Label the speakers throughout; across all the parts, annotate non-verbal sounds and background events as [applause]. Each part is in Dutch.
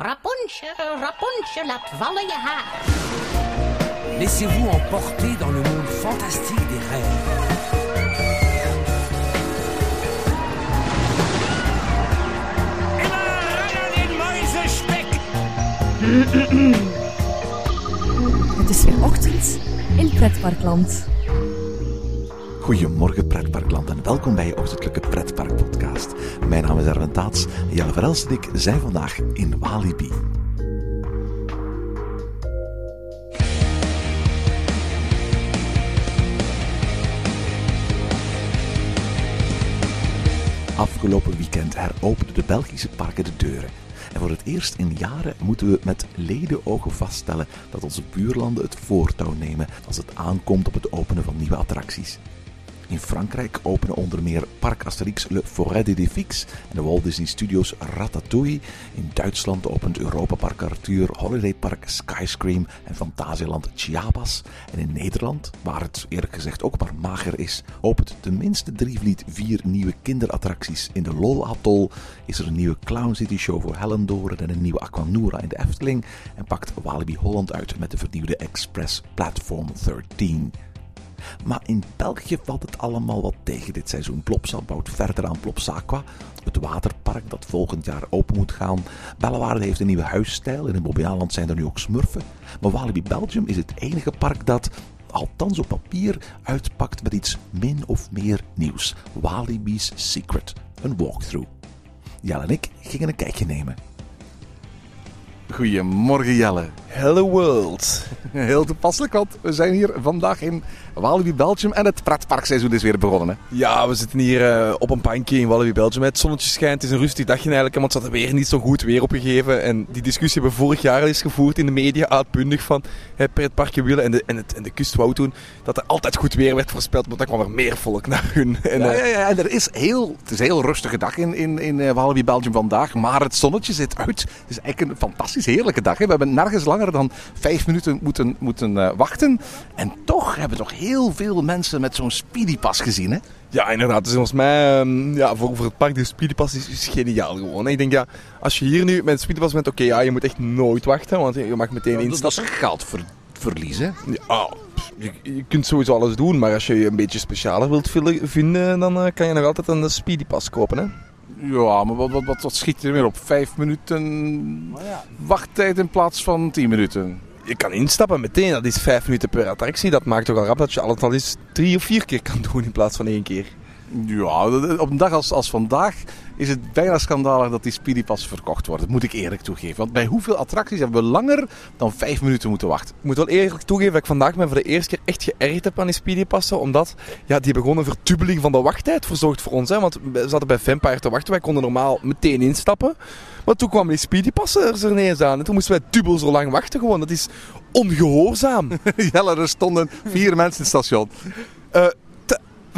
Speaker 1: Rapunzel, Rapunzel, laat vallen je haar.
Speaker 2: Laissez-vous emporter dans le monde fantastique des rêves.
Speaker 3: Het is weer ochtend in Pretparkland.
Speaker 4: Goedemorgen pretparkland en welkom bij je ochtendelijke pretpark podcast. Mijn naam is Erwin Taats Jelle Verels en ik zijn vandaag in Walibi. Afgelopen weekend heropenden de Belgische parken de deuren. En voor het eerst in jaren moeten we met ledenogen vaststellen dat onze buurlanden het voortouw nemen als het aankomt op het openen van nieuwe attracties. In Frankrijk openen onder meer Parc Asterix Le Forêt des Défix en de Walt Disney Studios Ratatouille. In Duitsland opent Europa Park Arthur, Holiday Park Skyscream en Fantasieland Chiapas. En in Nederland, waar het eerlijk gezegd ook maar mager is, opent tenminste Drievliet vier nieuwe kinderattracties. In de LOL Atoll is er een nieuwe Clown City Show voor Hellendoorn en een nieuwe Aquanura in de Efteling. En pakt Walibi Holland uit met de vernieuwde Express Platform 13. Maar in België valt het allemaal wat tegen dit seizoen. Plopsa bouwt verder aan Plopsaqua, het waterpark dat volgend jaar open moet gaan. Bellewaarde heeft een nieuwe huisstijl. In het Bobbejaanland zijn er nu ook smurfen. Maar Walibi Belgium is het enige park dat, althans op papier, uitpakt met iets min of meer nieuws. Walibi's Secret, een walkthrough. Jelle en ik gingen een kijkje nemen. Goedemorgen Jelle.
Speaker 5: Hello World. [laughs]
Speaker 4: Heel toepasselijk, want we zijn hier vandaag in Walibi Belgium en het pretparkseizoen is weer begonnen. Hè?
Speaker 5: Ja, we zitten hier uh, op een bankje in Walibi Belgium. Het zonnetje schijnt, het is een rustig dagje eigenlijk, want ze hadden weer niet zo goed weer opgegeven. En die discussie hebben we vorig jaar al eens gevoerd in de media, uitbundig van het pretparkje willen. En de, en, het, en de kust wou toen dat er altijd goed weer werd voorspeld, want dan kwam er meer volk naar hun.
Speaker 4: En, ja, ja, ja, en er is heel, het is een heel rustige dag in, in, in uh, Walibi Belgium vandaag, maar het zonnetje zit uit. Het is eigenlijk een fantastisch heerlijke dag. Hè? We hebben nergens langer dan vijf minuten moeten, moeten uh, wachten. En toch hebben we toch heel veel mensen met zo'n speedypas gezien, hè?
Speaker 5: Ja, inderdaad. Dus volgens mij, um, ja, voor, voor het park, de speedypas is, is geniaal gewoon. Hè? Ik denk, ja, als je hier nu met een speedypas bent, oké, okay, ja, je moet echt nooit wachten, want je mag meteen
Speaker 4: ja,
Speaker 5: instappen.
Speaker 4: Dat is geld ver, verliezen.
Speaker 5: Ja, je, je, kunt sowieso alles doen, maar als je je een beetje specialer wilt vinden, dan uh, kan je nog altijd een speedypas kopen, hè?
Speaker 4: Ja, maar wat, wat, wat, wat schiet er weer op? Vijf minuten ja. wachttijd in plaats van tien minuten?
Speaker 5: Je kan instappen meteen, dat is vijf minuten per attractie. Dat maakt toch al rap dat je al eens drie of vier keer kan doen in plaats van één keer.
Speaker 4: Ja, op een dag als, als vandaag is het bijna schandalig dat die Speedypass verkocht wordt. Dat moet ik eerlijk toegeven. Want bij hoeveel attracties hebben we langer dan vijf minuten moeten wachten?
Speaker 5: Ik moet wel eerlijk toegeven dat ik vandaag me voor de eerste keer echt geërgerd heb aan die Speedypassen. Omdat ja, die hebben gewoon een verdubeling van de wachttijd verzorgd voor ons. Hè. Want we zaten bij Vampire te wachten. Wij konden normaal meteen instappen. Maar toen kwamen die Speedypassen er ineens aan. En toen moesten wij dubbel zo lang wachten gewoon. Dat is ongehoorzaam. [laughs]
Speaker 4: Jelle, er stonden vier [laughs] mensen in het station.
Speaker 5: Uh,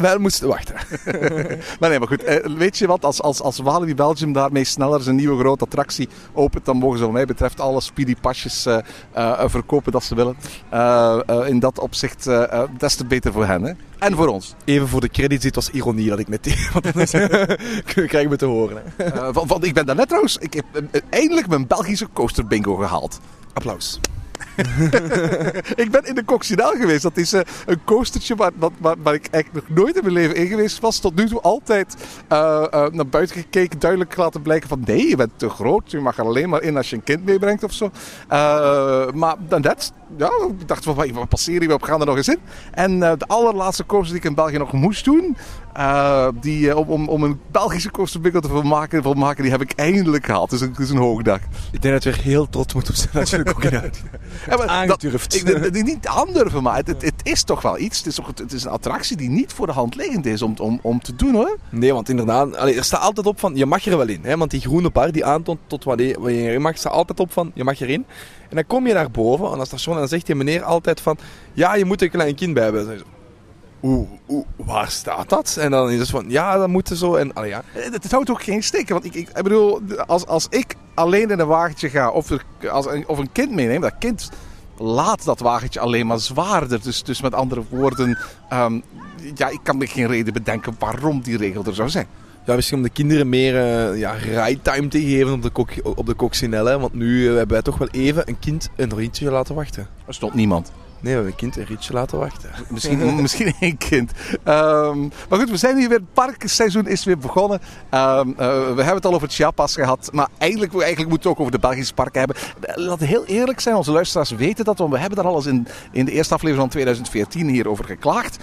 Speaker 5: wij moesten wachten. [laughs]
Speaker 4: maar nee, maar goed. Weet je wat? Als, als, als Walibi Belgium daarmee sneller zijn nieuwe grote attractie opent, dan mogen ze wat mij betreft alle speedy pasjes uh, uh, verkopen dat ze willen. Uh, in dat opzicht, des te beter voor hen. Hè? En voor ons.
Speaker 5: Even voor de credits, dit was ironie dat ik meteen... [laughs] Want dan [laughs] krijgen we te horen.
Speaker 4: Hè. van, van, ik ben daarnet trouwens... Ik heb eindelijk mijn Belgische coaster bingo gehaald.
Speaker 5: Applaus. [laughs]
Speaker 4: ik ben in de Coccinal geweest. Dat is uh, een coastertje waar, waar, waar, ik eigenlijk nog nooit in mijn leven in geweest was. Tot nu toe altijd uh, uh, naar buiten gekeken. Duidelijk laten blijken van nee, je bent te groot. Je mag er alleen maar in als je een kind meebrengt of zo. maar dan dat, ja, ik dacht van wat passeren we op, gaan er nog eens in. En de allerlaatste coaster die ik in België nog moest doen. Uh, die, uh, om, om een Belgische coasterbingo te volmaken, volmaken, die heb ik eindelijk gehaald. Dus het is een hoogdag.
Speaker 5: Ik denk dat je heel trots moet zijn dat je er ook in uit. [laughs]
Speaker 4: Dat, ik, niet aandurven, maar het, het, het, is toch wel iets. Het is, toch, het is een attractie die niet voor de hand liggend is om, om, om te doen hoor.
Speaker 5: Nee, want inderdaad, allee, er staat altijd op van je mag er wel in. Hè? Want die groene bar die aantoont tot wanneer, je mag, staat altijd op van je mag erin. En dan kom je naar boven aan dat station en dan zegt die meneer altijd van ja, je moet een klein kind bij hebben. Oeh, waar staat dat? En dan is het van, ja, dat moeten zo. En, allee, ja.
Speaker 4: het, het houdt ook geen steken. Want ik, ik, ik bedoel, als, als ik alleen in een wagentje ga of, als, of een kind meeneem, dat kind laat dat wagentje alleen maar zwaarder. Dus, dus met andere woorden, um, ja, ik kan me geen reden bedenken waarom die regel er zou zijn.
Speaker 5: Ja, misschien om de kinderen meer eh, ja, ride-time te geven op de, kok, op de coccinelle. Want nu eh, hebben wij toch wel even een kind een rietje laten wachten.
Speaker 4: Er stond niemand.
Speaker 5: Nee, we hebben een kind een rietje laten wachten. [laughs]
Speaker 4: Misschien, [laughs] misschien één kind. Ehm, maar goed, we zijn hier weer. Het parkseizoen is weer begonnen. Ehm, eh, we hebben het al over Chiapas gehad. Maar eigenlijk, eigenlijk moeten we het ook over de Belgische parken hebben. Laten we heel eerlijk zijn. Onze luisteraars weten dat. Want we hebben daar al eens in, in de eerste aflevering van 2014 hierover geklaagd.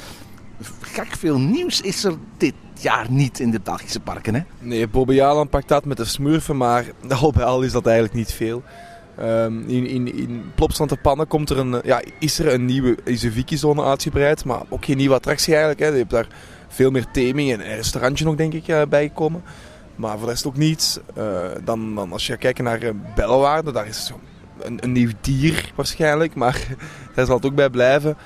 Speaker 4: Gek veel nieuws is er dit jaar niet in de Belgische parken. Hè?
Speaker 5: Nee, Bobby Jalan pakt dat met de smurfen. Maar [laughs] al bij al is dat eigenlijk niet veel. Um, in, in, in Plopsland Pannen komt er een, ja, is er een nieuwe is de Viki-zone uitgebreid, maar ook geen nieuwe attractie eigenlijk. Hè. Je hebt daar veel meer theming en restaurantje nog denk ik uh. Maar voor de rest ook niets. Uh, dan, dan als je kijkt naar uh, Bellewaarde, daar is een, een nieuw dier waarschijnlijk, maar [laughs] daar zal het ook bij blijven.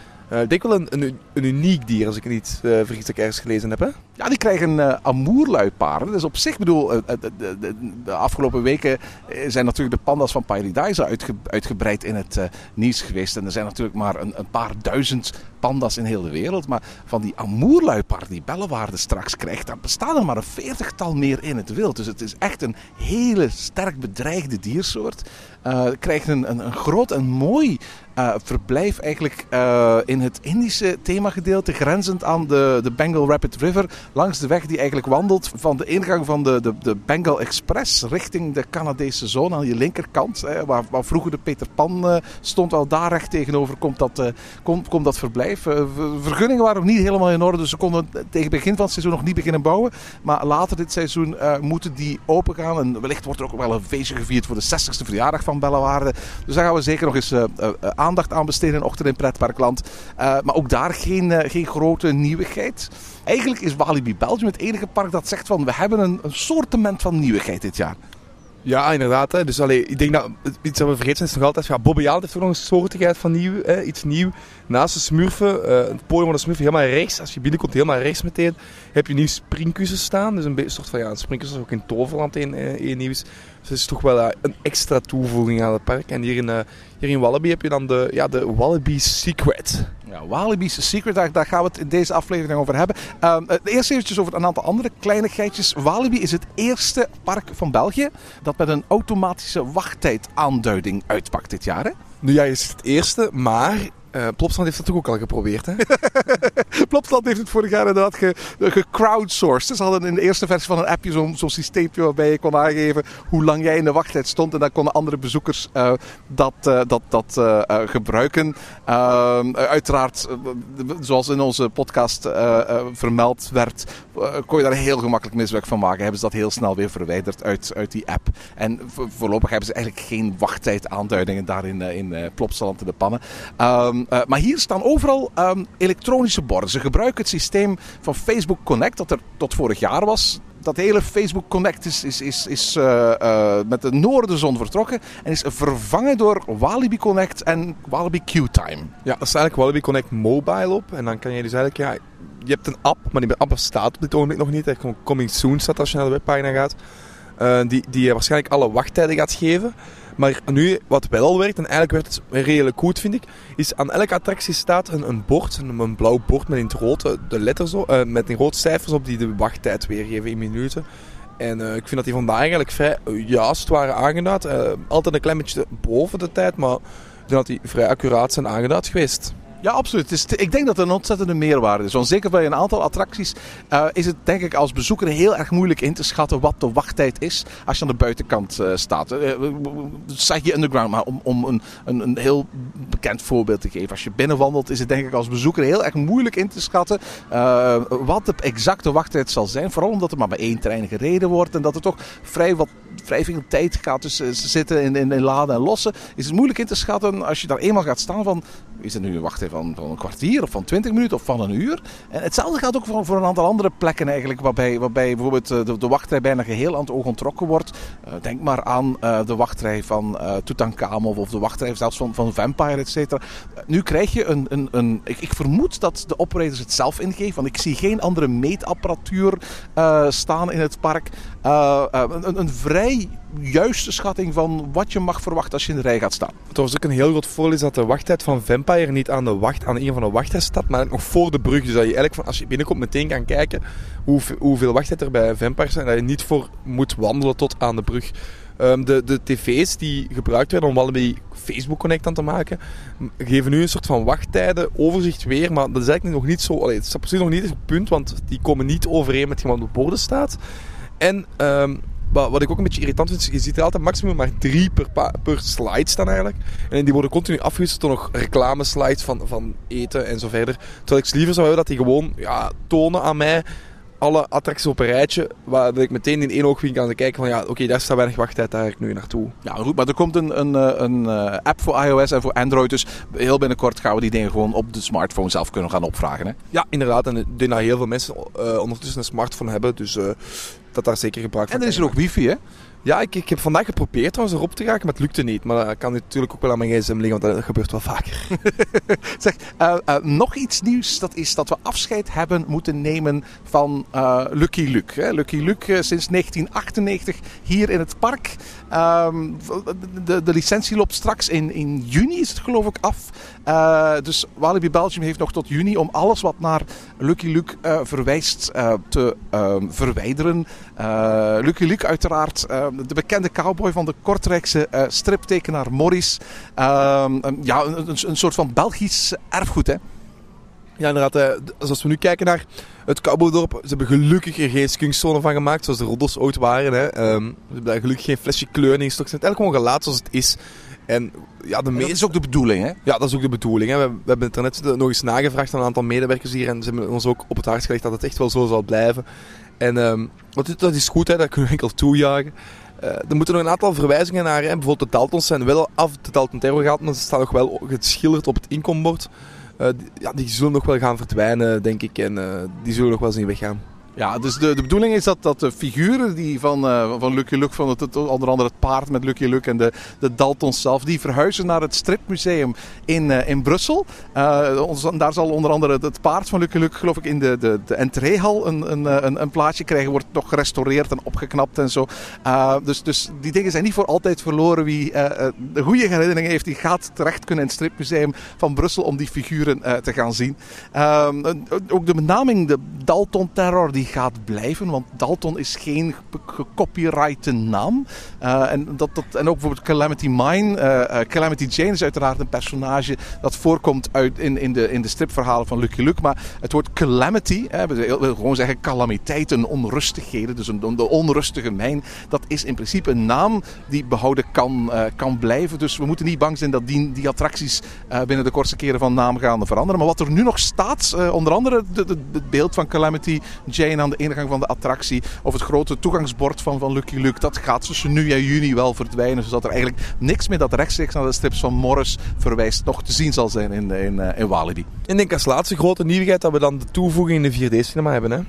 Speaker 5: Ik denk wel een, een, uniek dier, als ik het niet vergis dat ik ergens gelezen heb. Hè?
Speaker 4: Ja, die krijgen uh, amoerluipaarden. Dus op zich, bedoel, de, de, de, de, afgelopen weken zijn natuurlijk de panda's van Paradise uitge, uitgebreid in het nieuws geweest. En er zijn natuurlijk maar een, een, paar duizend panda's in heel de wereld. Maar van die amoerluipaard die Bellewaarde straks krijgt, daar bestaan er maar een veertigtal meer in het wild. Dus het is echt een hele sterk bedreigde diersoort. krijgt een, een, groot en mooi uh, verblijf eigenlijk uh, in het Indische themagedeelte, grenzend aan de, de Bengal Rapid River, langs de weg die eigenlijk wandelt van de ingang van de, de, de Bengal Express richting de Canadese zone aan je linkerkant, hè, waar, waar vroeger de Peter Pan uh, stond, al daar recht tegenover komt dat, komt, komt dat verblijf. vergunningen waren nog niet helemaal in orde, dus ze konden tegen het begin van het seizoen nog niet beginnen bouwen. Maar later dit seizoen moeten die open gaan en wellicht wordt er ook wel een feestje gevierd voor de 60ste verjaardag van Bellewaarde. Dus daar gaan we zeker nog eens aandacht aan besteden in Ochtend in Pretparkland. Maar ook daar geen, geen grote nieuwigheid. Eigenlijk is Walibi Belgium het enige park dat zegt van we hebben een, een van nieuwigheid dit jaar.
Speaker 5: Ja, inderdaad. Hè. Dus allee, ik denk dat iets dat we vergeten is nog altijd... Ja, Bobby Jaal heeft ook nog een soortigheid van nieuw, hè, iets nieuw. Naast de smurfen, uh, het podium van de smurfen helemaal rechts. Als je binnenkomt, helemaal rechts meteen, heb je nieuw springkussen staan. Dus een soort van ja, ook in Toverland een, een nieuw is. Dus het is toch wel uh, een extra toevoeging aan het park. En hier in, uh, hier in Wallaby heb je dan de, ja, de Wallaby Secret.
Speaker 4: Ja, Wallaby's Secret, daar, daar, gaan we het in deze aflevering over hebben. Uh, eerst eventjes over een aantal andere kleinigheidjes. Walibi is het eerste park van België dat met een automatische wachttijdaanduiding uitpakt dit jaar. Hè?
Speaker 5: Nu ja, is het eerste, maar uh, Plopsland heeft dat toch ook al geprobeerd, hè? [laughs]
Speaker 4: Plopsland heeft het vorig jaar inderdaad gecrowdsourced. Ge ze hadden in de eerste versie van een appje zo'n zo systeempje waarbij je kon aangeven hoe lang jij in de wachttijd stond. En dan konden andere bezoekers uh, dat, dat, dat gebruiken. Ehm, uiteraard, zoals in onze podcast vermeld werd, kon je daar heel gemakkelijk miswerk van maken. Hebben ze dat heel snel weer verwijderd uit, uit die app. En voorlopig hebben ze eigenlijk geen wachttijdaanduidingen daar in, in Plopsaland in de pannen. Um, uh, maar hier staan overal um, elektronische borden. Ze gebruiken het systeem van Facebook Connect, dat er tot vorig jaar was. Dat hele Facebook Connect is, is, is, uh, uh, met de noordenzon vertrokken en is vervangen door Walibi Connect en Walibi QTime.
Speaker 5: Ja, dat is eigenlijk Walibi Connect Mobile op. En dan kan je dus eigenlijk, ja, je hebt een app, maar die app bestaat op dit ogenblik nog niet. Gewoon coming soon staat als je naar de webpagina gaat. Die, die waarschijnlijk alle wachttijden gaat geven. Maar nu, wat wel werkt, en eigenlijk werkt het redelijk goed, vind ik, is aan elke attractie staat een, een bord, een, blauw bord met in het rood de letters, uh, met in rood cijfers op die de wachttijd weergeven in minuten. En uh, ik vind dat die vandaag eigenlijk vrij juist waren aangeduid. altijd een klein beetje boven de tijd, maar ik denk dat die vrij accuraat zijn aangeduid geweest.
Speaker 4: Ja, absoluut. Ik denk dat het een ontzettende meerwaarde is. Want zeker bij een aantal attracties uh, is het denk ik als bezoeker heel erg moeilijk in te schatten wat de wachttijd is als je aan de buitenkant uh, staat. Uh, zeg je underground, maar om, om een, een, een, heel bekend voorbeeld te geven. Als je binnenwandelt is het denk ik als bezoeker heel erg moeilijk in te schatten wat de exacte wachttijd zal zijn. Vooral omdat er maar bij één trein gereden wordt en dat er toch vrij, wat, vrij veel tijd gaat tussen zitten in, in laden en lossen. Is het moeilijk in te schatten als je daar eenmaal gaat staan van is het nu een wachttijd van, van een kwartier of van twintig minuten of van een uur. En hetzelfde gaat ook voor, voor een aantal andere plekken eigenlijk, waarbij, waarbij bijvoorbeeld eh, de, de wachtrij bijna geheel aan het oog ontrokken wordt. Uh, denk maar aan uh, de wachtrij van uh, of de wachtrij zelfs van, van Vampire, et cetera. nu krijg je een... een, een ik, ik, vermoed dat de operators het zelf ingeven, want ik zie geen andere meetapparatuur staan in het park. Een, een, vrij juiste schatting van wat je mag verwachten als je in de rij gaat staan?
Speaker 5: Het was ook een heel groot voordeel dat de wachttijd van Vampire niet aan, de wacht, aan een van de wachters staat, maar nog voor de brug. Dus dat je eigenlijk van, als je binnenkomt meteen kan kijken hoeveel, hoeveel wachttijd er bij Vampire zijn. Dat je niet voor moet wandelen tot aan de brug. Ehm, de, de tv's die gebruikt werden om Walibi Facebook Connect aan te maken, geven nu een soort van wachttijden, overzicht weer. Maar dat is eigenlijk nog niet zo. Allee, het is precies nog niet het punt, want die komen niet overeen met wat op de borden staat. En ehm, wat, wat ik ook een beetje irritant vind, je ziet er altijd maximum maar drie per, per slide staan eigenlijk. En die worden continu afgewisseld door nog reclameslides van, van eten en zo verder. Terwijl ik liever zou hebben dat die gewoon ja, tonen aan mij alle attracties op een rijtje, waar dat ik meteen in één oogwink kan kijken van ja, oké, daar staat weinig wachttijd, daar ga ik nu naartoe.
Speaker 4: Ja, goed, maar er komt een, een, eh, een eh, app voor iOS en voor Android. Dus heel binnenkort gaan we die dingen gewoon op de smartphone zelf kunnen gaan opvragen. Hè?
Speaker 5: Ja, inderdaad. En ik denk dat heel veel mensen eh, ondertussen een smartphone hebben, dus eh, dat daar zeker gebruik van
Speaker 4: En er is er ook wifi, hè?
Speaker 5: Ja, ik, ik heb vandaag geprobeerd trouwens erop te raken, maar het lukte niet. Maar dat kan natuurlijk ook wel aan mijn gsm liggen, want dat gebeurt wel vaker. [laughs]
Speaker 4: Zeg, eh, eh, nog iets nieuws. Dat is dat we afscheid hebben moeten nemen van eh, Lucky Luke. Hè? Lucky Luke sinds 1998 hier in het park. Ehm, de, de licentie loopt straks in, in juni, is het geloof ik, af. Eh, dus Walibi Belgium heeft nog tot juni om alles wat naar Lucky Luke eh, verwijst eh, te ehm, verwijderen. Lucky Luke uiteraard eh, de bekende cowboy van de Kortrijkse striptekenaar Morris. Ehm, ja, een soort van Belgisch erfgoed, hè?
Speaker 5: Ja, inderdaad. eh, als we nu kijken naar het Cowboydorp, ze hebben gelukkig er geen skunkzone van gemaakt, zoals de roddels ooit waren. Hè. Ehm, ze hebben daar gelukkig geen flesje kleur in gestoken. Ze hebben het eigenlijk gewoon gelaten zoals het is. En ja, de
Speaker 4: Dat is ook de bedoeling, hè?
Speaker 5: Ja, dat is ook de bedoeling. Hè. We, we hebben het er net nog eens nagevraagd aan een aantal medewerkers hier. En ze hebben ons ook op het hart gelegd dat het echt wel zo zal blijven. En ehm, dat, is- dat is goed, hè. dat kunnen we [laughs] enkel toejuichen. Eh, er moeten nog een aantal verwijzingen naar. Hè. Bijvoorbeeld de Daltons zijn wel af de Dalton Terror gehad, maar ze staan nog wel geschilderd op het inkombord. Eh, die, ja, die zullen nog wel gaan verdwijnen, denk ik. En eh, die zullen nog wel zien weggaan.
Speaker 4: Ja, dus de, de bedoeling is dat, dat de figuren die van, eh, van Lucky Luke, van het, onder andere het paard met Lucky Luke en de, de Daltons zelf, die verhuizen naar het stripmuseum in, eh, in Brussel. Eh, ons, daar zal onder andere het, paard van Lucky Luke, geloof ik, in de, de, de entreehal een, een, een, een plaatsje krijgen. Wordt nog gerestaureerd en opgeknapt en zo. Dus, dus die dingen zijn niet voor altijd verloren. Wie de goede herinneringen heeft, die gaat terecht kunnen in het stripmuseum van Brussel om die figuren te gaan zien. Ehm, ook de benaming, de Dalton Terror, gaat blijven. Want Dalton is geen ge- gecopyrighte naam. Eh, en, dat, en ook bijvoorbeeld Calamity Mine. eh, eh, Calamity Jane is uiteraard een personage dat voorkomt uit in, in, de, in de stripverhalen van Lucky Luke. Maar het woord calamity, hè, we willen gewoon zeggen calamiteiten, onrustigheden. Dus een, de onrustige mijn. Dat is in principe een naam die behouden kan, kan blijven. Dus we moeten niet bang zijn dat die, die attracties binnen de kortste keren van naam gaan veranderen. Maar wat er nu nog staat, onder andere de- de- het beeld van Calamity Jane aan de ingang van de attractie. Of het grote toegangsbord van, van Lucky Luke. Dat gaat tussen nu en juni wel verdwijnen. Zodat er eigenlijk niks meer dat rechtstreeks naar de strips van Morris verwijst nog te zien zal zijn in, in, eh, in Walibi.
Speaker 5: En denk als laatste grote nieuwigheid dat we dan de toevoeging in de 4D-cinema hebben. Hè.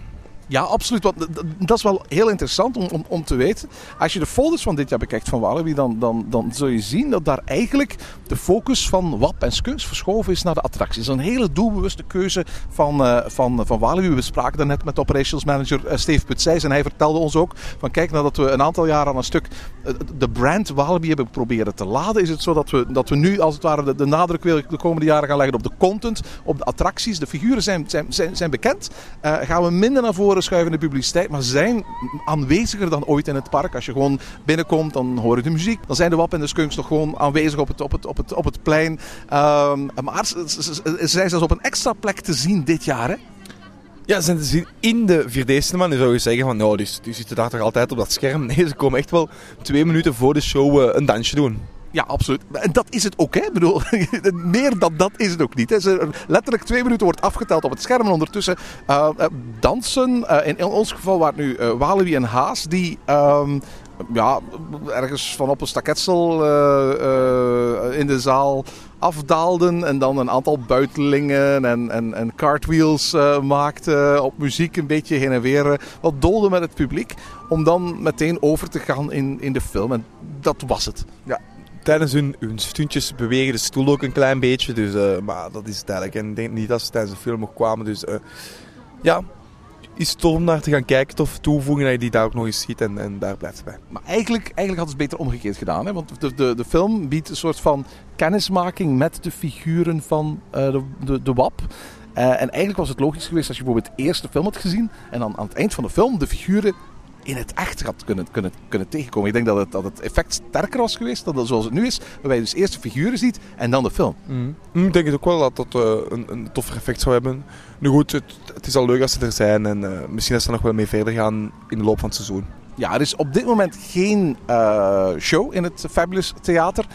Speaker 4: Ja, absoluut. Want dat is wel heel interessant om, om, om te weten. Als je de folders van dit jaar bekijkt van Walibi, dan, dan, dan zul je zien dat daar eigenlijk de focus van WAP en Skunks verschoven is naar de attracties. Dat is een hele doelbewuste keuze van, eh, van, van Walibi. We spraken daarnet met operations manager eh, Steve Putzijs en hij vertelde ons ook van kijk, nadat we een aantal jaar aan een stuk eh, de brand Walibi hebben proberen te laden, is het zo dat we, dat we nu als het ware de, de nadruk de komende jaren gaan leggen op de content, op de attracties. De figuren zijn, zijn, zijn, zijn bekend. Eh, gaan we minder naar voren schuiven in de publiciteit, maar zijn aanweziger dan ooit in het park. Als je gewoon binnenkomt, dan hoor je de muziek. Dan zijn de WAP en de Skunks nog gewoon aanwezig op het, op het, op het, op het plein. Ehm, maar ze, ze- ze- ze zijn zelfs op een extra plek te zien dit jaar. Hè?
Speaker 5: Ja, ze zijn te zien in de 4D-cinema. Nu zou je zeggen van, nou, die, die zitten daar toch altijd op dat scherm. Nee, ze komen echt wel twee minuten voor de show eh, een dansje doen.
Speaker 4: Ja, absoluut. En dat is het ook, hè? Bedoel, [laughs] meer dan dat is het ook niet. Letterlijk twee minuten wordt afgeteld op het scherm. En ondertussen eh, eh, dansen. eh, in, ons geval waren nu Walibi en Haas. Die ehm, ja, ergens van op een staketsel in de zaal afdaalden. En dan een aantal buitelingen en, en, en cartwheels eh, maakten. Op muziek een beetje heen en weer. wat dolden met het publiek. Om dan meteen over te gaan in, in de film. En dat was het.
Speaker 5: Tijdens hun, stuntjes bewegen de stoel ook een klein beetje. Dus, eh, maar dat is het eigenlijk. En ik denk niet dat ze tijdens de film nog kwamen. Dus eh, ja, is tof naar te gaan kijken, tof toevoegen dat je die daar ook nog eens ziet en, en daar blijft ze bij.
Speaker 4: Maar eigenlijk, eigenlijk had het beter omgekeerd gedaan. Hè? Want de, de, de film biedt een soort van kennismaking met de figuren van uh, de, de, de WAP. En eigenlijk was het logisch geweest als je bijvoorbeeld de eerste film had gezien. En dan aan het eind van de film de figuren in het echt had kunnen, kunnen, kunnen tegenkomen. Ik denk dat het, dat het effect sterker was geweest dan zoals het nu is. Waarbij je dus eerst de figuren ziet en dan de film.
Speaker 5: Mm. Ik denk het ook wel dat dat uh, een, een toffer effect zou hebben. Nu goed, het, het, is al leuk als ze er zijn. En uh, misschien dat ze nog wel mee verder gaan in de loop van het seizoen.
Speaker 4: Ja, er is op dit moment geen uh, show in het Fabulous Theater.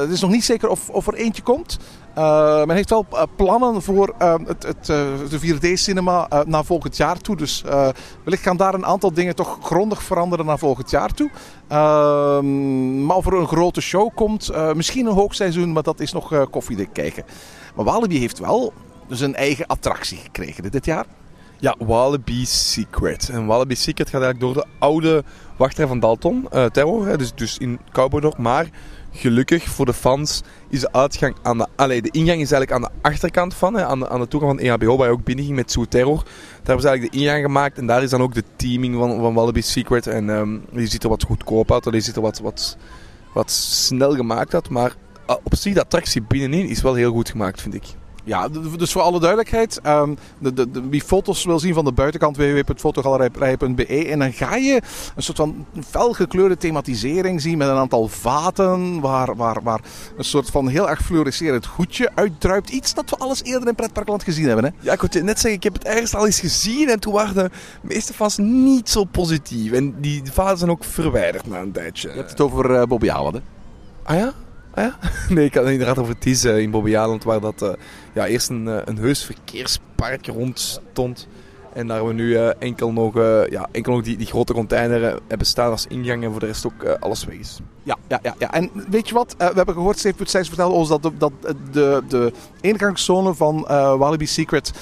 Speaker 4: het is nog niet zeker of, of er eentje komt. Uh, men heeft wel uh, plannen voor uh, het, het, de 4D-cinema naar volgend jaar toe. Dus wellicht gaan daar een aantal dingen toch grondig veranderen naar volgend jaar toe. Ehm, maar of er een grote show komt, misschien een hoogseizoen, maar dat is nog koffiedik kijken. Maar Walibi heeft wel dus een eigen attractie gekregen dit jaar.
Speaker 5: Ja, Wallaby Secret. En Wallaby Secret gaat eigenlijk door de oude wachtrij van Dalton, Terror, dus, dus in Cowboydorp. Maar gelukkig voor de fans is de uitgang aan de... Allee, de ingang is eigenlijk aan de achterkant van, hè, aan, de, aan de toegang van EHBO, waar je ook binnen ging met Zoo Terror. Daar hebben ze eigenlijk de ingang gemaakt en daar is dan ook de teaming van, van Wallaby Secret. En um, ziet er wat goedkoop uit, die ziet er wat, wat, wat snel gemaakt uit. Maar uh, op zich, de attractie binnenin is wel heel goed gemaakt, vind ik.
Speaker 4: Ja, dus voor alle duidelijkheid, um, de, de, de, wie foto's wil zien van de buitenkant, www.fotogalerij.be. En dan ga je een soort van felgekleurde thematisering zien met een aantal vaten, waar, waar, waar een soort van heel erg fluorescerend goedje uitdruipt. Iets dat we alles eerder in pretparkland gezien hebben. Hè?
Speaker 5: Ja, ik wil net zeggen, ik heb het ergens al eens gezien en toen waren de meeste fans niet zo positief. En die vaten zijn ook verwijderd na een tijdje.
Speaker 4: Je hebt het over uh, Bobby hè?
Speaker 5: Ah ja? Ah ja? [laughs] Nee, ik had het inderdaad over Ties uh, in Bobbejaanland, waar dat, uh, ja, eerst een, uh, een heus verkeerspark rond stond. En daar we nu enkel nog, ja, enkel nog die, die grote container hebben staan als ingang en voor de rest ook alles weg is.
Speaker 4: Ja, ja, ja, ja. En weet je wat? we hebben gehoord, Steve Putzijs vertelde ons dat de, dat de, de ingangszone van Walibi Secret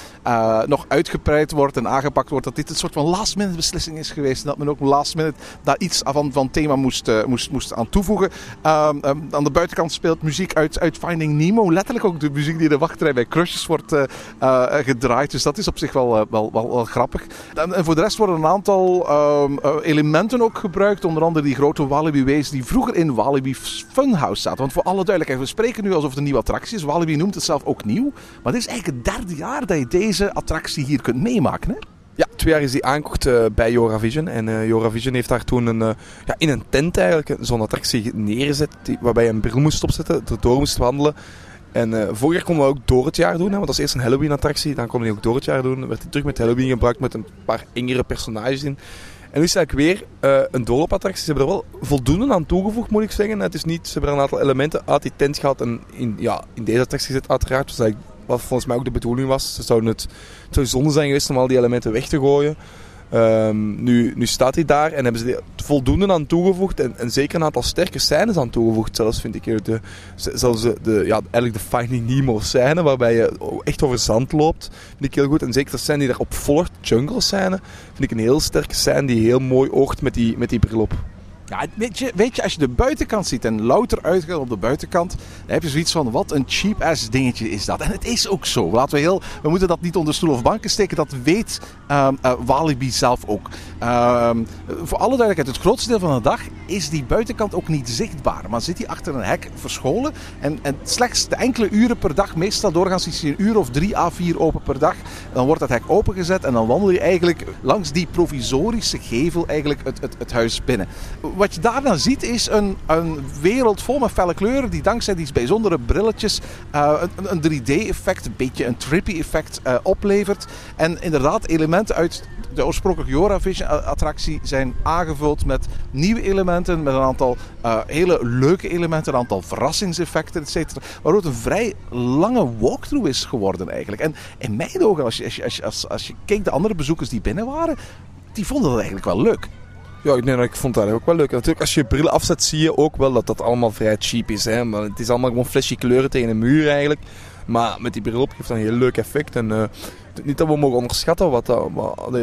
Speaker 4: nog uitgebreid wordt en aangepakt wordt. Dat dit een soort van last minute beslissing is geweest. En dat men ook last minute daar iets van, van thema moest, moest, moest aan toevoegen. Um, um, aan de buitenkant speelt muziek uit, uit Finding Nemo. Letterlijk ook de muziek die in de wachtrij bij Crushes wordt uh, uh, gedraaid. Dus dat is op zich wel, uh, wel, wel, grappig. En, voor de rest worden een aantal um, elementen ook gebruikt. Onder andere die grote Walibi Ways die vroeger in Walibi Funhouse zaten. Want voor alle duidelijkheid, we spreken nu alsof het een nieuwe attractie is. Walibi noemt het zelf ook nieuw. Maar dit is eigenlijk het derde jaar dat je deze attractie hier kunt meemaken. Hè?
Speaker 5: Ja, twee jaar is die aangekocht uh, bij Joravision. En uh, Joravision heeft daar toen een, uh, ja, in een tent eigenlijk zo'n attractie neergezet. Waarbij je een bril moest opzetten, erdoor moest wandelen. En vorig jaar konden we ook door het jaar doen. Hè, want was eerst een Halloween attractie. Dan konden we die ook door het jaar doen. werd die terug met Halloween gebruikt met een paar engere personages in. En nu het eigenlijk weer uh, een doorloopattractie. Ze hebben er wel voldoende aan toegevoegd, moet ik zeggen. Het is niet, ze hebben een aantal elementen uit die tent gehad en in, ja, in deze attractie gezet, uiteraard. Wat volgens mij ook de bedoeling was. Ze zouden het, het zou zonde zijn geweest om al die elementen weg te gooien. Um, nu, nu staat hij daar en hebben ze er voldoende aan toegevoegd. En, zeker een aantal sterke scènes aan toegevoegd. Zelfs vind ik de, zelfs de, de, ja, eigenlijk de Finding Nemo scène. Waarbij je echt over zand loopt. Vind ik heel goed. En zeker de scène die daarop volgt, jungle scène. Vind ik een heel sterke scène die heel mooi oogt met die, met die bril op.
Speaker 4: Ja, weet je, weet je, als je de buitenkant ziet en louter uitgaat op de buitenkant, dan heb je zoiets van, wat een cheap-ass dingetje is dat. En het is ook zo. Laten we heel, we moeten dat niet onder stoel of banken steken. Dat weet um, Walibi zelf ook. Um, voor alle duidelijkheid, het grootste deel van de dag is die buitenkant ook niet zichtbaar. Maar zit hij achter een hek verscholen. En, en slechts de enkele uren per dag, meestal doorgaans is hij een uur of drie à vier open per dag. Dan wordt dat hek opengezet en dan wandel je eigenlijk langs die provisorische gevel eigenlijk het, het, het huis binnen wat je daar dan ziet is een, een wereld vol met felle kleuren die dankzij die bijzondere brilletjes uh, een, een 3D-effect, een beetje een trippy effect uh, oplevert. En inderdaad, elementen uit de oorspronkelijke Joravision-attractie zijn aangevuld met nieuwe elementen, met een aantal uh, hele leuke elementen, een aantal verrassingseffecten, etc. Waardoor het een vrij lange walkthrough is geworden eigenlijk. En in mijn ogen, als je, als je, als je, als, je de andere bezoekers die binnen waren, die vonden dat eigenlijk wel leuk.
Speaker 5: Ja, nee, ik vond dat ook wel leuk. Natuurlijk, als je je bril afzet, zie je ook wel dat dat allemaal vrij cheap is. Hè? Maar het is allemaal gewoon flashy kleuren tegen een muur eigenlijk. Maar met die bril op geeft dat een heel leuk effect. En het Niet dat we mogen onderschatten wat dat,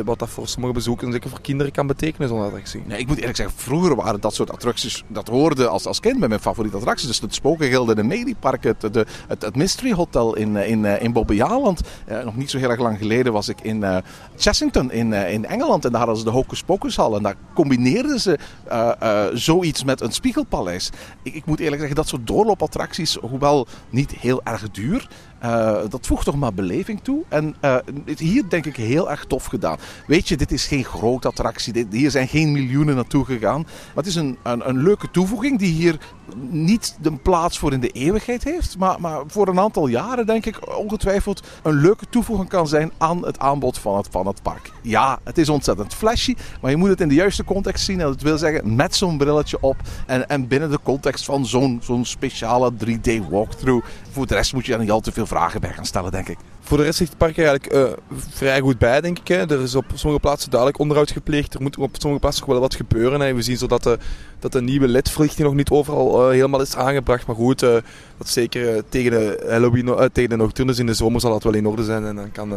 Speaker 5: wat, dat voor sommige bezoekers, zeker voor kinderen, kan betekenen, zo'n attractie.
Speaker 4: Nee, ik moet eerlijk zeggen, vroeger waren dat soort attracties, dat hoorde als, als kind bij mijn favoriete attracties. Dus het Spokengilde, de Mediepark, het, de, het, het Mystery Hotel in, in, in Bobbejaanland. Uh, nog niet zo heel erg lang geleden was ik in uh, Chessington in, in Engeland en daar hadden ze de Hocus Pocus hal. En daar combineerden ze zoiets met een spiegelpaleis. Ik, ik moet eerlijk zeggen, dat soort doorloopattracties, hoewel niet heel erg duur, uh, dat voegt toch maar beleving toe. En uh, hier denk ik heel erg tof gedaan. Weet je, dit is geen grote attractie. Dit, hier zijn geen miljoenen naartoe gegaan. Maar het is een, een, een, leuke toevoeging die hier niet de plaats voor in de eeuwigheid heeft. Maar, maar voor een aantal jaren denk ik ongetwijfeld een leuke toevoeging kan zijn aan het aanbod van het, van het park. Ja, het is ontzettend flashy. Maar je moet het in de juiste context zien. En dat wil zeggen met zo'n brilletje op. En, en binnen de context van zo'n zo'n speciale 3D walkthrough. Voor de rest moet je er niet al te veel vragen bij gaan stellen, denk ik.
Speaker 5: Voor de rest ligt het park eigenlijk uh, vrij goed bij, denk ik. Hè. Er is op sommige plaatsen duidelijk onderhoud gepleegd. Er moet op sommige plaatsen nog wel wat gebeuren. Hè. We zien zo dat de, dat de nieuwe LED-verlichting nog niet overal uh, helemaal is aangebracht. Maar goed, uh, dat zeker tegen de Halloween, tegen de Nocturnes in de zomer zal dat wel in orde zijn. En dan kan,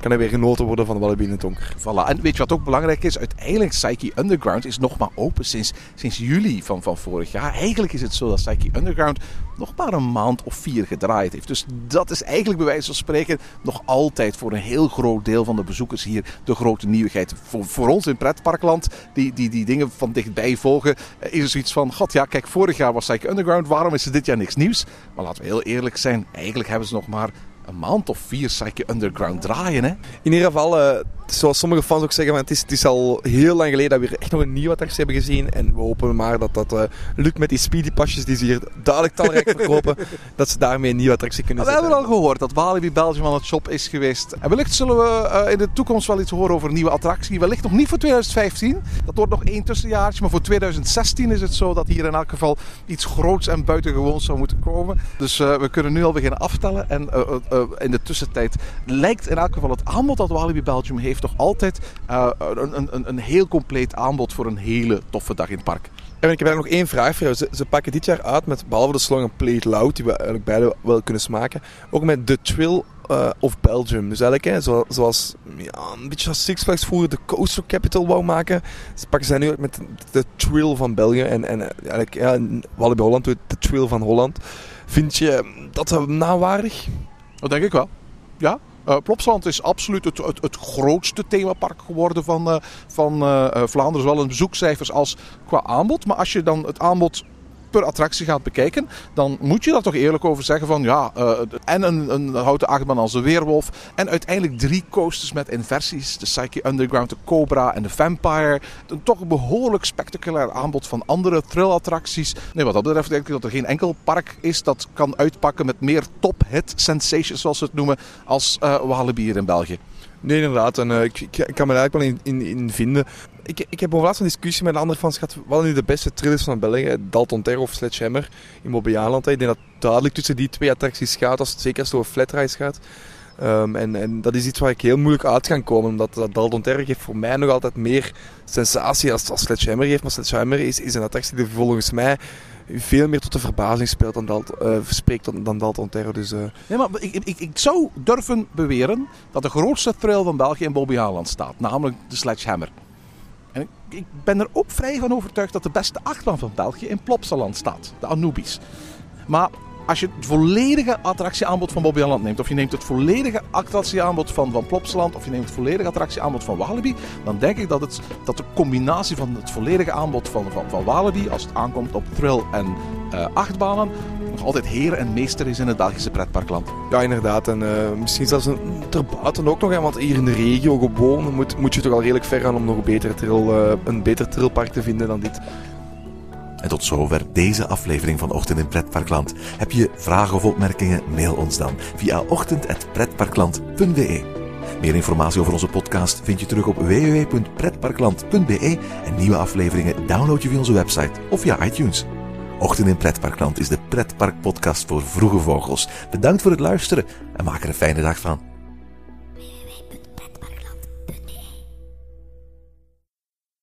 Speaker 5: kan er weer genoten worden van Walibi in het donker.
Speaker 4: Voilà. En weet je wat ook belangrijk is? Uiteindelijk, Psyche Underground is nog maar open sinds, sinds juli van, van vorig jaar. Eigenlijk is het zo dat Psyche Underground nog maar een maand of vier gedraaid heeft. Dus dat is eigenlijk bij wijze van spreken nog altijd voor een heel groot deel van de bezoekers hier de grote nieuwigheid. Voor, voor ons in pretparkland, die, die die dingen van dichtbij volgen, eh, is er zoiets van: God ja, kijk, vorig jaar was Psyche Underground, waarom is er dit jaar niks nieuws? Maar laten we heel eerlijk zijn, eigenlijk hebben ze nog maar een maand of vier Psyche Underground draaien. Hè?
Speaker 5: In ieder geval, uh, zoals sommige fans ook zeggen, het is, het is al heel lang geleden dat we hier echt nog een nieuwe attractie hebben gezien. En we hopen maar dat dat uh, lukt met die speedypasjes die ze hier duidelijk talrijk [laughs] verkopen. dat ze daarmee een nieuwe attractie kunnen
Speaker 4: zetten.
Speaker 5: We
Speaker 4: hebben al gehoord dat Walibi Belgium aan het shop is geweest. En wellicht zullen we uh, in de toekomst wel iets horen over een nieuwe attractie. Wellicht nog niet voor 2015. Dat wordt nog één tussenjaartje. Maar voor 2016 is het zo dat hier in elk geval iets groots en buitengewoons zou moeten komen. Dus we kunnen nu al beginnen aftellen. En in de tussentijd lijkt in elk geval het aanbod dat Walibi Belgium heeft toch altijd uh, een, een, een heel compleet aanbod voor een hele toffe dag in het park.
Speaker 5: En ik heb eigenlijk nog één vraag voor jou. Ze, ze, pakken dit jaar uit met, behalve de slogan Play It Loud, die we eigenlijk beide wel kunnen smaken, ook met The Trill uh, of Belgium. Dus eigenlijk, hè, zoals ja, een beetje als Six Flags vroeger de Coaster Capital wou maken, ze pakken zij nu uit met de Trill van België en, en eigenlijk, ja, Walibi Holland doet de Trill van Holland. Vind je dat nawaardig?
Speaker 4: Dat denk ik wel. Ja. Uh, Plopsaland is absoluut het, het, grootste themapark geworden van, uh, van uh, Vlaanderen. Zowel in bezoekcijfers als qua aanbod. Maar als je dan het aanbod per attractie gaat bekijken, dan moet je daar toch eerlijk over zeggen van ja, uh, en een, een houten achtbaan als de Weerwolf en uiteindelijk drie coasters met inversies, de Psyche Underground, de Cobra en de Vampire. Een toch behoorlijk spectaculair aanbod van andere thrill-attracties. Nee, wat dat betreft denk ik dat er geen enkel park is dat kan uitpakken met meer top-hit sensations, zoals ze het noemen, als uh, Walibi hier in België.
Speaker 5: Nee, inderdaad. En, uh, ik, kan me daar eigenlijk wel in, in vinden ik, ik heb laatst een discussie met een andere fans gehad. Wat nu de beste thrillers van België? Dalton Terror of Sledgehammer in Bobbejaanland. Ik denk dat het duidelijk tussen die twee attracties gaat. Als het, zeker als het over flatrise gaat. Um, en, en, dat is iets waar ik heel moeilijk uit kan komen. Omdat dat Dalton Terror geeft voor mij nog altijd meer sensatie als, als Sledgehammer geeft. Maar Sledgehammer is, is een attractie die volgens mij veel meer tot de verbazing speelt dan, Dalt, uh, spreekt dan, dan Dalton Terror. Dus, uh...
Speaker 4: Nee, maar ik, ik, ik zou durven beweren dat de grootste thrill van België in Bobbejaanland staat. Namelijk de Sledgehammer. Ik, ben er ook vrij van overtuigd dat de beste achtbaan van België in Plopsaland staat. De Anubis. Maar als je het volledige attractieaanbod van Bobbejaanland neemt, of je neemt het volledige attractieaanbod van, van Plopsaland, of je neemt het volledige attractieaanbod van Walibi, dan denk ik dat, het, dat de combinatie van het volledige aanbod van, van, van Walibi, als het aankomt op thrill en uh, achtbanen, nog altijd heer en meester is in het Belgische pretparkland.
Speaker 5: Ja, inderdaad. En uh, misschien zelfs een, erbuiten ook nog, hè, want hier in de regio gewoon moet, moet je toch al redelijk ver gaan om nog een beter, trill, uh, een beter trillpark te vinden dan dit.
Speaker 6: En tot zover deze aflevering van Ochtend in Pretparkland. Heb je vragen of opmerkingen? Mail ons dan via ochtend.pretparkland.be. Meer informatie over onze podcast vind je terug op www.pretparkland.be en nieuwe afleveringen download je via onze website of via iTunes. Ochtend in Pretparkland is de pretparkpodcast voor vroege vogels. Bedankt voor het luisteren en maak er een fijne dag van.